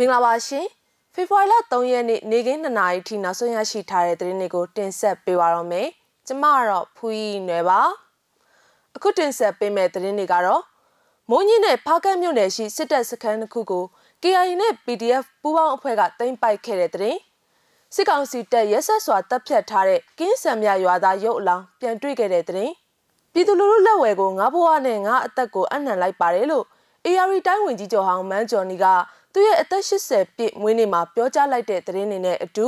မင်္ဂလာပါရှင်ဖေဖော်ဝါရီလ3ရက်နေ့နေ့ကင်း2နာရီထိနောက်ဆုံးရရှိထားတဲ့သတင်းတွေကိုတင်ဆက်ပေးပါတော့မယ်ကျမကတော့ဖူးရီနယ်ပါအခုတင်ဆက်ပေးမယ့်သတင်းတွေကတော့မိုးညင်းနဲ့ဖားကတ်မြို့နယ်ရှိစစ်တပ်စခန်းတစ်ခုကို KIA နဲ့ PDF ပူးပေါင်းအဖွဲ့ကတင်ပိုက်ခဲ့တဲ့သတင်းစစ်ကောင်စီတပ်ရဲဆက်စွာတပ်ဖြတ်ထားတဲ့ကင်းစံမြရွာသားရုပ်အလောင်းပြန်တွေ့ခဲ့တဲ့သတင်းပြည်သူလူထုလက်ဝဲကိုငါးဘဝနဲ့ငါအသက်ကိုအနှံလိုက်ပါတယ်လို့ AR တိုင်းဝင်ကြီးကျော်ဟောင်းမန်းကျော်နီက သူရဲ့အသက်80ပြည့်မွေးနေ့မှာပြောကြားလိုက်တဲ့သတင်းတွေနဲ့အတူ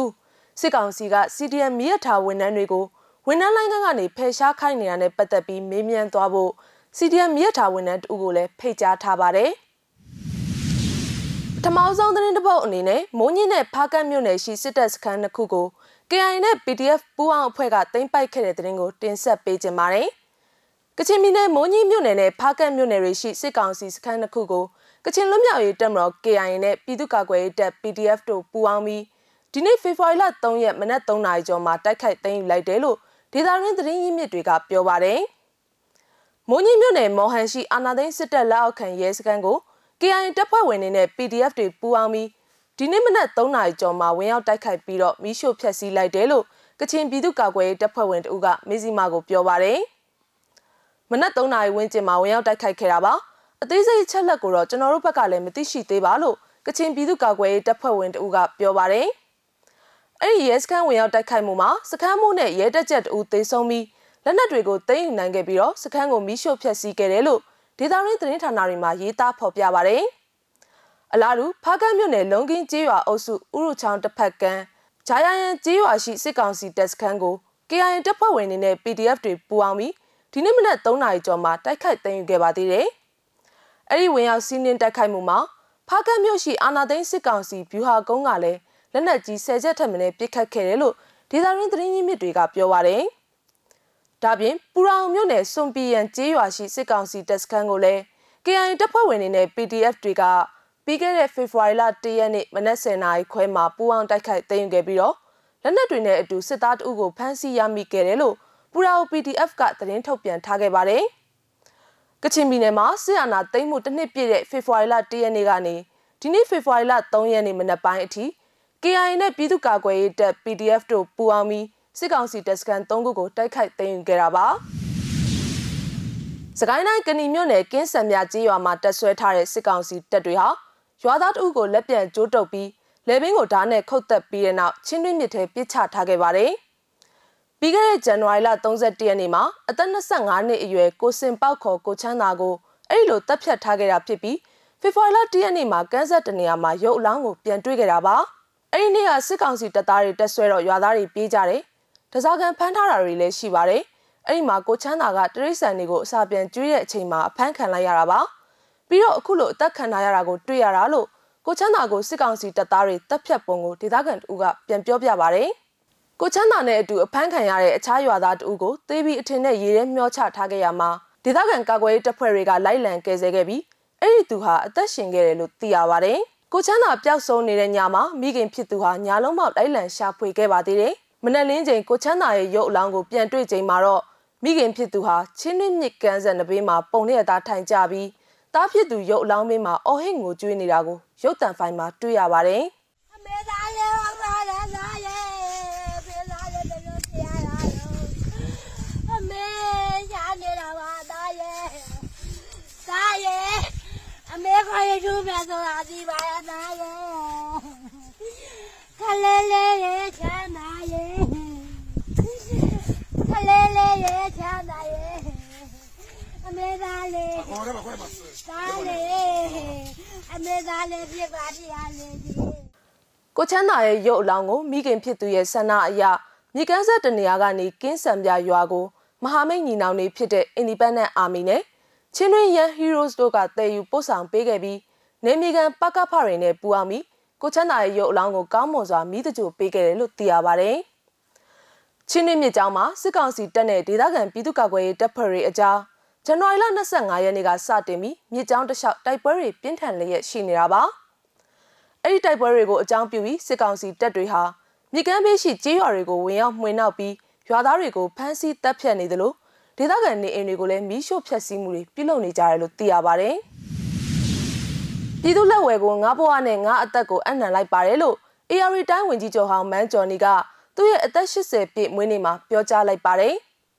စစ်ကောင်စီက CDM မြရထားဝန်ထမ်းတွေကိုဝန်ထမ်းလိုင်းကနေဖယ်ရှားခိုင်းနေတာနဲ့ပတ်သက်ပြီးမေးမြန်းသွားဖို့ CDM မြရထားဝန်ထမ်းတူကိုလည်းဖိတ်ကြားထားပါတယ်။ပထမဆုံးသတင်းတစ်ပုဒ်အနေနဲ့မိုးညင်းနဲ့ဖားကတ်မြို့နယ်ရှိစစ်တပ်စခန်းတစ်ခုကို KI နဲ့ PDF ပူးပေါင်းအဖွဲ့ကတင်ပိုက်ခဲ့တဲ့သတင်းကိုတင်ဆက်ပေးကြပါမယ်။ကချင်ပြည်နယ်မိုးညင်းမြို့နယ်နဲ့ဖားကတ်မြို့နယ်တွေရှိစစ်ကောင်စီစခန်းတစ်ခုကို ကချင်လွတ်မြောက်ရေးတပ်မတော် KIA နဲ့ပြည်သူ့ကာကွယ်ရေးတပ် PDF တို့ပူးပေါင်းပြီးဒီနေ့ဖေဖော်ဝါရီလ3ရက်မနက်3နာရီကျော်မှာတိုက်ခိုက်သိမ်းယူလိုက်တယ်လို့ဒေသရင်းသတင်းရင်းမြစ်တွေကပြောပါတယ်။မိုးညင်းမြို့နယ်မော်ဟန်ရှိအာနာသိန်းစစ်တပ်လက်အောက်ခံရဲစခန်းကို KIA တပ်ဖွဲ့ဝင်တွေနဲ့ PDF တွေပူးပေါင်းပြီးဒီနေ့မနက်3နာရီကျော်မှာဝင်ရောက်တိုက်ခိုက်ပြီးတော့မီးရှို့ဖျက်ဆီးလိုက်တယ်လို့ကချင်ပြည်သူ့ကာကွယ်ရေးတပ်ဖွဲ့ဝင်တို့ကမေဇီမာကိုပြောပါတယ်။မနက်3နာရီဝန်းကျင်မှာဝင်ရောက်တိုက်ခိုက်ခဲ့တာပါ။ အသေးစိတ်ချက်လက်ကိုတော့ကျွန်တော်တို့ဘက်ကလည်းမသိရှိသေးပါလို့ကချင်ပြည်သူ့ကာကွယ်ရေးတပ်ဖွဲ့ဝင်တဦးကပြောပါတယ်။အဲ့ဒီရဲစခန်းဝင်ရောက်တိုက်ခိုက်မှုမှာစခန်းမှုနဲ့ရဲတပ်ချက်တဦးသေဆုံးပြီးလက်နက်တွေကိုသိမ်းယူနိုင်ခဲ့ပြီးတော့စခန်းကိုမီးရှို့ဖျက်ဆီးခဲ့တယ်လို့ဒေသရင်းသတင်းဌာနတွေမှာရေးသားဖော်ပြပါတယ်။အလားတူဖားကန်းမြို့နယ်လုံကင်းကျေးရွာအုပ်စုဥရုချောင်းတစ်ဖက်ကမ်းဂျာယန်ကျေးရွာရှိစစ်ကောင်စီတပ်စခန်းကို KIA တပ်ဖွဲ့ဝင်တွေနဲ့ PDF တွေပူးပေါင်းပြီးဒီနေ့မနက်3နာရီကျော်မှာတိုက်ခိုက်သိမ်းယူခဲ့ပါသေးတယ်။ အဲ့ဒီဝင်ရောက်စီးနင်းတိုက်ခိုက်မှုမှာဖားကတ်မြို့ရှိအာနာသိန်းစစ်ကောင်စီဗျူဟာကုန်းကလည်းလက်နက်ကြီး၁၀ချက်ထက်မနည်းပစ်ခတ်ခဲ့တယ်လို့ဒေသရင်းသတင်းရင်းမြစ်တွေကပြောပါတယ်။ဒါပြင်ပူရောင်မြို့နယ်စွန်ပီယန်ကျေးရွာရှိစစ်ကောင်စီတပ်စခန်းကိုလည်း KIA တပ်ဖွဲ့ဝင်တွေနဲ့ PDF တွေကပြီးခဲ့တဲ့ဖေဖော်ဝါရီလ၁ရက်နေ့မနက်10:00နာရီခွဲမှာပူးပေါင်းတိုက်ခိုက်သိမ်းယူခဲ့ပြီးတော့လက်နက်တွေနဲ့အတူစစ်သားတအုပ်ကိုဖမ်းဆီးရမိခဲ့တယ်လို့ပူရာ PDF ကသတင်းထုတ်ပြန်ထားခဲ့ပါတယ်။ ကချင်ပြည်နယ်မှာစစ်အာဏာသိမ်းမှုတစ်နှစ်ပြည့်တဲ့ဖေဖော်ဝါရီလ၁ရက်နေ့ကနေဒီနေ့ဖေဖော်ဝါရီလ3ရက်နေ့မနက်ပိုင်းအထိ KIA နဲ့ပြည်သူ့ကာကွယ်ရေးတပ် PDF တို့ပူးပေါင်းပြီးစစ်ကောင်စီတပ်စခန်း၃ခုကိုတိုက်ခိုက်သိမ်းယူခဲ့တာပါ။စကိုင်းတိုင်းကဏီမြို့နယ်ကင်းစံမြကြီးရွာမှာတပ်ဆွဲထားတဲ့စစ်ကောင်စီတပ်တွေဟာရွာသားတအုပ်ကိုလက်ပြန်ကျိုးတုပ်ပြီးလေဘင်းကိုဓာတ်နဲ့ခုတ်တက်ပြီးတဲ့နောက်ချင်းတွင်းမြစ်ထဲပစ်ချထားခဲ့ပါတယ်။ ပြီးခဲ့တဲ့ဇန်နဝါရီလ31ရက်နေ့မှာအသက်25နှစ်အရွယ်ကိုစင်ပေါက်ခေါ်ကိုချမ်းသာကိုအဲ့ဒီလိုတပ်ဖြတ်ထားခဲ့တာဖြစ်ပြီးဖေဖော်ဝါရီလ1ရက်နေ့မှာကန်းဆက်တနေရာမှာရုပ်အလောင်းကိုပြန်တွေ့ခဲ့တာပါအဲ့ဒီနေ့ကစစ်ကောင်စီတပ်သားတွေတက်ဆွဲတော့ရွာသားတွေပြေးကြတယ်တစားကန်ဖမ်းထားတာတွေလည်းရှိပါတယ်အဲ့ဒီမှာကိုချမ်းသာကတရိษံတွေကိုအစာပြန်ကျွေးတဲ့အချိန်မှာအဖမ်းခံလိုက်ရတာပါပြီးတော့အခုလိုအသက်ခံထားရတာကိုတွေ့ရတာလို့ကိုချမ်းသာကိုစစ်ကောင်စီတပ်သားတွေတပ်ဖြတ်ပုံကိုဒေသခံတူကပြန်ပြောပြပါတယ် ကိုချမ်းသာနဲ့အတူအဖမ်းခံရတဲ့အခြားရွာသားတဦးကိုသေပြီးအထင်နဲ့ရေထဲမျောချထားခဲ့ရမှာဒေသခံကာကွယ်ရေးတပ်ဖွဲ့တွေကလိုက်လံကယ်ဆယ်ခဲ့ပြီးအဲ့ဒီသူဟာအသက်ရှင်ခဲ့တယ်လို့သိရပါတယ်။ကိုချမ်းသာပျောက်ဆုံးနေတဲ့ညမှာမိခင်ဖြစ်သူဟာညာလုံးပေါက်လိုက်လံရှာဖွေခဲ့ပါသေးတယ်။မနက်လင်းချိန်ကိုချမ်းသာရဲ့ရုပ်အလောင်းကိုပြန်တွေ့ချိန်မှာတော့မိခင်ဖြစ်သူဟာချင်းနှင်းမြစ်ကမ်းစံနဘေးမှာပုံနဲ့သားထိုင်ကြပြီးတားဖြစ်သူရုပ်အလောင်းဘေးမှာအော်ဟစ်ငိုကြွေးနေတာကိုရုပ်တံဖိုင်မှာတွေ့ရပါတယ်။အမေသားလေးပါပါလား ခေါ်ရထူးပြန်ဆိုတာဒီပါရသားရဲ့ခလေးလေးရဲ့ချမ်းသာရဲ့ခလေးလေးရဲ့ချမ်းသာရဲ့အမေသားလေးခေါ်ရမှာခွဲမှာသားလေးအမေသားလေးပြပါတရားလေးဒီကိုချမ်းသာရဲ့ရုပ်အလောင်းကိုမိခင်ဖြစ်သူရဲ့ဆန္ဒအရမြေကမ်းဆက်တနေရာကနေကင်းစံပြရွာကိုမဟာမိတ်ညီနောင်တွေဖြစ်တဲ့ Independent Army နဲ့ ချင်းတွင်းရန် heroes တို့ကတည်ယူပို့ဆောင်ပေးခဲ့ပြီးနေမီကန်ပကဖတွေနဲ့ပူအောင်ပြီးကိုချမ်းသာရဲ့ရုပ်အလောင်းကိုကောင်းမွန်စွာမိတကြိုပေးခဲ့တယ်လို့သိရပါတယ်။ချင်းတွင်းမြစ်ကြောင်းမှာစစ်ကောင်စီတပ်နဲ့ဒေသခံပြည်သူ့ကာကွယ်ရေးတပ်ဖွဲ့တွေအကြားဇန်နဝါရီလ25ရက်နေ့ကစတင်ပြီးမြစ်ကြောင်းတစ်လျှောက်တိုက်ပွဲတွေပြင်းထန်လျက်ရှိနေတာပါ။အဲ့ဒီတိုက်ပွဲတွေကိုအကြောင်းပြုပြီးစစ်ကောင်စီတပ်တွေဟာမြစ်ကမ်းဘေးရှိကျေးရွာတွေကိုဝင်ရောက်မှွေနှောက်ပြီးရွာသားတွေကိုဖမ်းဆီးတပ်ဖြတ်နေသလို ဒေသခံနေအိမ်တွေကိုလည်းမီးရှို့ဖျက်ဆီးမှုတွေပြုလုပ်နေကြတယ်လို့သိရပါတယ်။ပြည်သူလက်ဝယ်ကိုငါဘဝနဲ့ငါအသက်ကိုအနှံလိုက်ပါတယ်လို့ AR တိုင်းဝင်ကြီးကျော်ဟောင်းမန်းကျော်နီကသူ့ရဲ့အသက်80ပြည့်မွေးနေ့မှာပြောကြားလိုက်ပါတယ်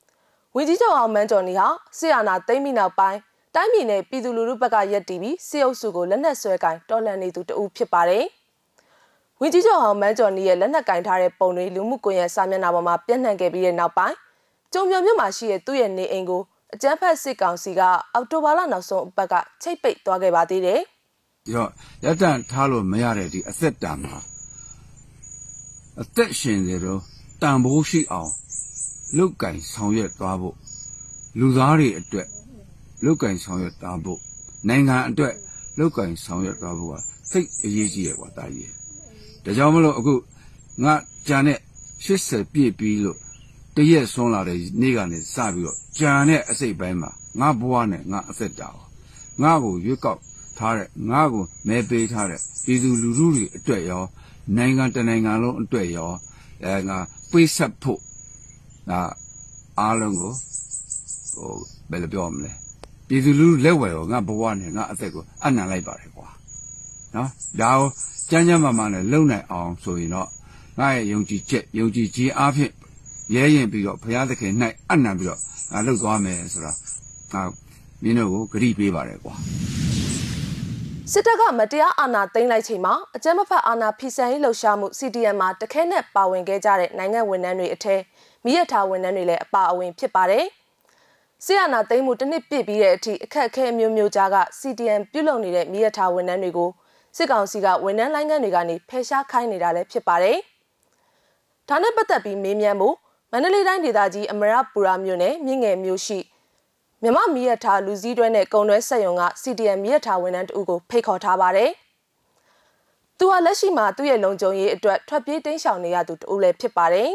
။ဝင်ကြီးကျော်ဟောင်းမန်းကျော်နီဟာဆီယနာသိမ့်မိနောက်ပိုင်းတိုင်းပြည်နဲ့ပြည်သူလူထုဘက်ကရက်တီပြီးစစ်အုပ်စုကိုလက်နက်ဆွဲကင်တော်လှန်နေသူတဦးဖြစ်ပါတယ်။ဝင်ကြီးကျော်ဟောင်းမန်းကျော်နီရဲ့လက်နက်ကင်ထားတဲ့ပုံတွေလူမှုကွန်ရက်စာမျက်နှာပေါ်မှာပြန့်နှံ့ခဲ့ပြီးတဲ့နောက်ပိုင်း ကျုံမြမြို့မှာရှိတဲ့သူ့ရဲ့နေအိမ်ကိုအကြမ်းဖက်စစ်ကောင်စီကအောက်တိုဘာလနောက်ဆုံးအပတ်ကချိတ်ပိတ်သွားခဲ့ပါသေးတယ်။ရောရက်တန်ထားလို့မရတဲ့ဒီအသက်တန်မှာအသက်ရှင်နေတော့တန်ဖိုးရှိအောင်လုတ်ကင်ဆောင်ရွက်သွားဖို့လူသားတွေအတွက်လုတ်ကင်ဆောင်ရွက်သွားဖို့နိုင်ငံအတွက်လုတ်ကင်ဆောင်ရွက်သွားဖို့ကစိတ်အရေးကြီးရဲ့ကွာတာကြီးဒါကြောင့်မလို့အခုငါကြံတဲ့80ပြည့်ပြီးလို့ တရက်ဆွန်းလာတဲ့နေ့ကနေစပြီးတော့ကြံတဲ့အစိတ်ပိုင်းမှာငါဘဝနဲ့ငါအသက်တာငါ့ကိုရွေးကောက်ထားတဲ့ငါ့ကိုမဲပေးထားတဲ့ပြည်သူလူထုတွေအတွက်ရောနိုင်ငံတနိုင်ငံလုံးအတွက်ရောအဲငါပိတ်ဆက်ဖို့ဒါအားလုံးကိုဟိုဘယ်လိုပြောမလဲပြည်သူလူထုလက်ဝယ်ရောငါဘဝနဲ့ငါအသက်ကိုအနံလိုက်ပါတယ်ကွာနော်ဒါကိုကြမ်းကြမ်းမာမာနဲ့လုံနိုင်အောင်ဆိုရင်တော့ငါရဲ့ယုံကြည်ချက်ယုံကြည်ခြင်းအားဖြင့် ရဲရင်ပြီးတော့ဘုရားသခင်၌အနံပြီးတော့ငါလှုပ်သွားမယ်ဆိုတာငါမင်းတို့ကိုဂရုပေးပါတယ်ကွာစစ်တပ်ကမတရားအာဏာသိမ်းလိုက်ချိန်မှာအကြမ်းမဖက်အာဏာဖီဆန်ရေးလှုပ်ရှားမှု CDM မှာတခဲနဲ့ပါဝင်ခဲ့ကြတဲ့နိုင်ငံဝန်ထမ်းတွေအထက်မိရထားဝန်ထမ်းတွေလည်းအပါအဝင်ဖြစ်ပါတယ်။ဆီယနာသိမ်းမှုတစ်နှစ်ပြည့်ပြီးတဲ့အထိအခက်အခဲမျိုးမျိုးကြားက CDM ပြုလုပ်နေတဲ့မိရထားဝန်ထမ်းတွေကိုစစ်ကောင်စီကဝန်ထမ်းလိုင်းခန်းတွေကနေဖယ်ရှားခိုင်းနေတာလည်းဖြစ်ပါတယ်။ဒါနဲ့ပတ်သက်ပြီးမေးမြန်းဖို့ မန္တလေးတိုင်းဒေသကြီးအမရပူရာမြို့နယ်မြင့်ငယ်မြို့ရှိမြမမီရထားလူစည်းတွဲနဲ့ကုံတွဲဆက်ယုံက CDM မီရထားဝန်ထမ်းတဦးကိုဖိတ်ခေါ်ထားပါတယ်။သူဟာလက်ရှိမှာသူ့ရဲ့လုံခြုံရေးအတွက်ထွက်ပြေးတိမ်းရှောင်နေရသူတဦးလည်းဖြစ်ပါတယ်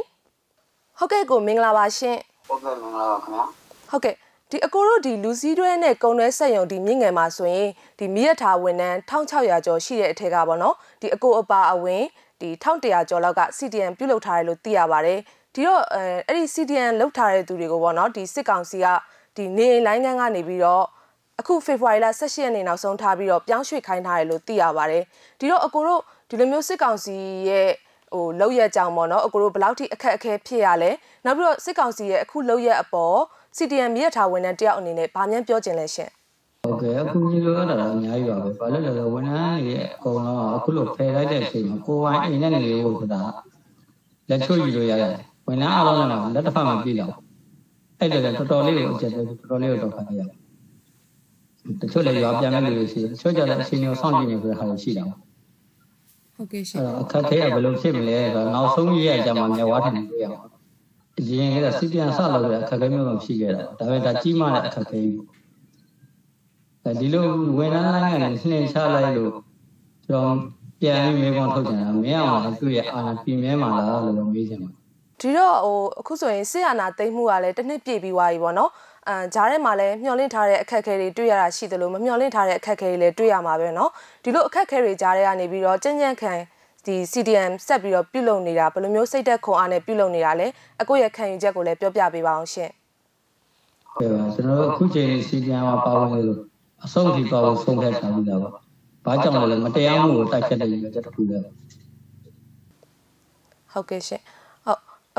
။ဟုတ်ကဲ့ကိုမင်္ဂလာပါရှင်ဟုတ်ကဲ့မင်္ဂလာပါခင်ဗျာ။ဟုတ်ကဲ့ဒီအကိုတို့ဒီလူစည်းတွဲနဲ့ကုံတွဲဆက်ယုံဒီမြင့်ငယ်မှာဆိုရင်ဒီမီရထားဝန်ထမ်း1600ကျော်ရှိတဲ့အထက်ကပေါ့နော်။ဒီအကိုအပါအဝင်ဒီ1100ကျော်လောက်က CDM ပြုလုပ်ထားတယ်လို့သိရပါတယ်။ ဒီတော့အဲအဲ့ဒီ CDM လောက်ထားတဲ့သူတွေကိုပေါ့နော်ဒီစစ်ကောင်စီကဒီနေအိမ်လိုင်းကန်းကနေပြီးတော့အခုဖေဖော်ဝါရီလ18ရက်နေ့နောက်ဆုံးထားပြီးတော့ပြောင်းရွှေ့ခိုင်းထားတယ်လို့သိရပါတယ်ဒီတော့အကိုတို့ဒီလိုမျိုးစစ်ကောင်စီရဲ့ဟိုလောက်ရက်ကြောင်ပေါ့နော်အကိုတို့ဘယ်လောက်ထိအခက်အခဲဖြစ်ရလဲနောက်ပြီးတော့စစ်ကောင်စီရဲ့အခုလောက်ရက်အပေါ် CDM မြရထားဝန်ထမ်းတယောက်အနေနဲ့ဗာမြန်ပြောခြင်းလဲရှင်ဟုတ်ကဲ့အခုကြီးလိုရတာအများကြီးပါပဲဘာလို့လဲဆိုတော့ဝန်ထမ်းတွေအကုန်လုံးကအခုလိုဖယ်လိုက်တဲ့အချိန်မှာကိုယ်ပိုင်အိမ်နဲ့နေလို့ဆိုတာလက်ချွတ်ယူလို့ရတယ် ဝန်ထမ်းအားလုံးလည်းလက်တစ်ဖက်မှာပြည်လောက်အဲ့ဒါလည်းတော်တော်လေးကိုအကျက်တော်တော်လေးကိုတော့ခါရရတယ်တချို့လည်းရွာပြန်မဲ့လူတွေရှိတယ်တချို့ကြလည်းအချိန်ကိုစောင့်ကြည့်နေဆိုတဲ့ဟာတွေရှိတာပေါ့ဟုတ်ကဲ့ရှင်အဲ့တော့အခက်ခဲကဘယ်လိုဖြစ်မလဲဆိုတော့နောက်ဆုံးရရကြမှာမျက်ဝါးထင်နေတွေ့ရအောင်အရင်ကစီပြန်ဆလို့ရအခက်ခဲမျိုးတော့ရှိခဲ့တာဒါပေမဲ့ဒါကြီးမားတဲ့အခက်ခဲကြီးပေါ့အဲဒီလိုဝန်ထမ်းလိုင်းကနေနှင်ချလိုက်လို့ကျွန်တော်ပြန်ပြီးမေးခွန်းထုတ်ကြတာမင်းအောင်သူ့ရဲ့အာဏာပြင်းမဲမှာလားလို့မေးချင်တယ် ဒီတော့ဟိုအခုဆိုရင်စစ်အာဏာသိမ်းမှုကလည်းတစ်နှစ်ပြည့်ပြီးသွားပြီပေါ့နော်အမ်ဂျားထဲမှာလည်းမျှော်လင့်ထားတဲ့အခက်အခဲတွေတွေ့ရတာရှိတယ်လို့မမျှော်လင့်ထားတဲ့အခက်အခဲတွေလည်းတွေ့ရမှာပဲเนาะဒီလိုအခက်အခဲတွေကြားထဲကနေပြီးတော့ကြံ့ကြံ့ခံဒီ CDM ဆက်ပြီးတော့ပြုလုပ်နေတာဘယ်လိုမျိုးစိတ်သက်ခွန်အားနဲ့ပြုလုပ်နေတာလဲအကိုရဲ့ခံယူချက်ကိုလည်းပြောပြပေးပါအောင်ရှင် ဟုတ်ပါကျွန်တော်တို့အခုချိန်စီပြန်မှာပါဝင်လို့အဆုံးထိပါဖို့ဆုံးဖြတ်ထားပြီးသားပါဘာကြောင့်လဲမတရားမှုကိုတိုက်ဖြတ်တဲ့ရည်ရွယ်ချက်တစ်ခုပဲ ဟုတ်ကဲ့ရှင်ဟုတ်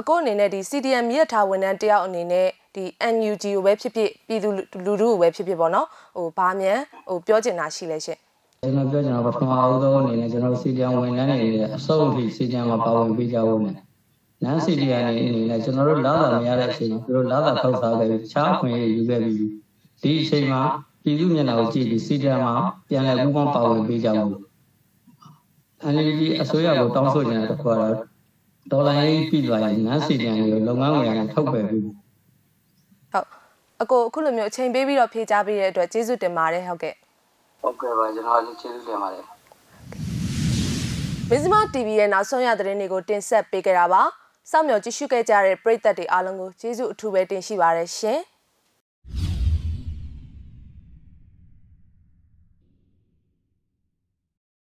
အကိုအနေနဲ့ဒီ CDM မြစ်ထားဝန်ထမ်းတယောက်အနေနဲ့ဒီ NUG ကိုပဲဖြစ်ဖြစ်ပြည်သူလူထုကိုပဲဖြစ်ဖြစ်ပေါ့နော်ဟိုဘာမြန်ဟိုပြောချင်တာရှိလဲရှင်ကျွန်တော်ပြောချင်တာပထမအဦးဆုံးအနေနဲ့ကျွန်တော်စီဒီအမ်ဝန်ထမ်းတွေရဲ့အဆုံးအထိစီဒီအမ်မှာပါဝင်ပေးကြဖို့နဲ့နန်းစီဒီအမ်အနေနဲ့ကျွန်တော်တို့လာတာမရတဲ့အချိန်မှာသူတို့လာတာထောက်စားခဲ့ပြီးတခြားအခွင့်အရေးယူခဲ့ပြီးဒီအချိန်မှာပြည်သူမျက်နှာကိုကြည့်ပြီးစီဒီအမ်မှာပြန်လည်ပူးပေါင်းပါဝင်ပေးကြဖို့အန်ဒီအစိုးရကိုတောင်းဆိုနေတာတစ်ခုကတော့ ဒေါ်လာရေးပြည်သွားရင်နန်းစီဒီအမ်ကိုလုပ်ငန်းဝင်ရထုတ်ပယ်ပြီးဟုတ်အကိုအခုလိုမျိုးအချိန်ပေးပြီးတော့ဖြေချပေးတဲ့အတွက်ကျေးဇူးတင်ပါတယ်ဟုတ်ကဲ့ဟုတ်ကဲ့ပါကျွန်တော်လည်းကျေးဇူးတင်ပါတယ်မင်းစမ TV ရဲ့နောက်ဆုံးရသတင်းတွေကိုတင်ဆက်ပေးကြတာပါစောင့်မျှော်ကြည့်ရှုခဲ့ကြတဲ့ပရိသတ်တွေအားလုံးကိုကျေးဇူးအထူးပဲတင်ရှိပါရရှင်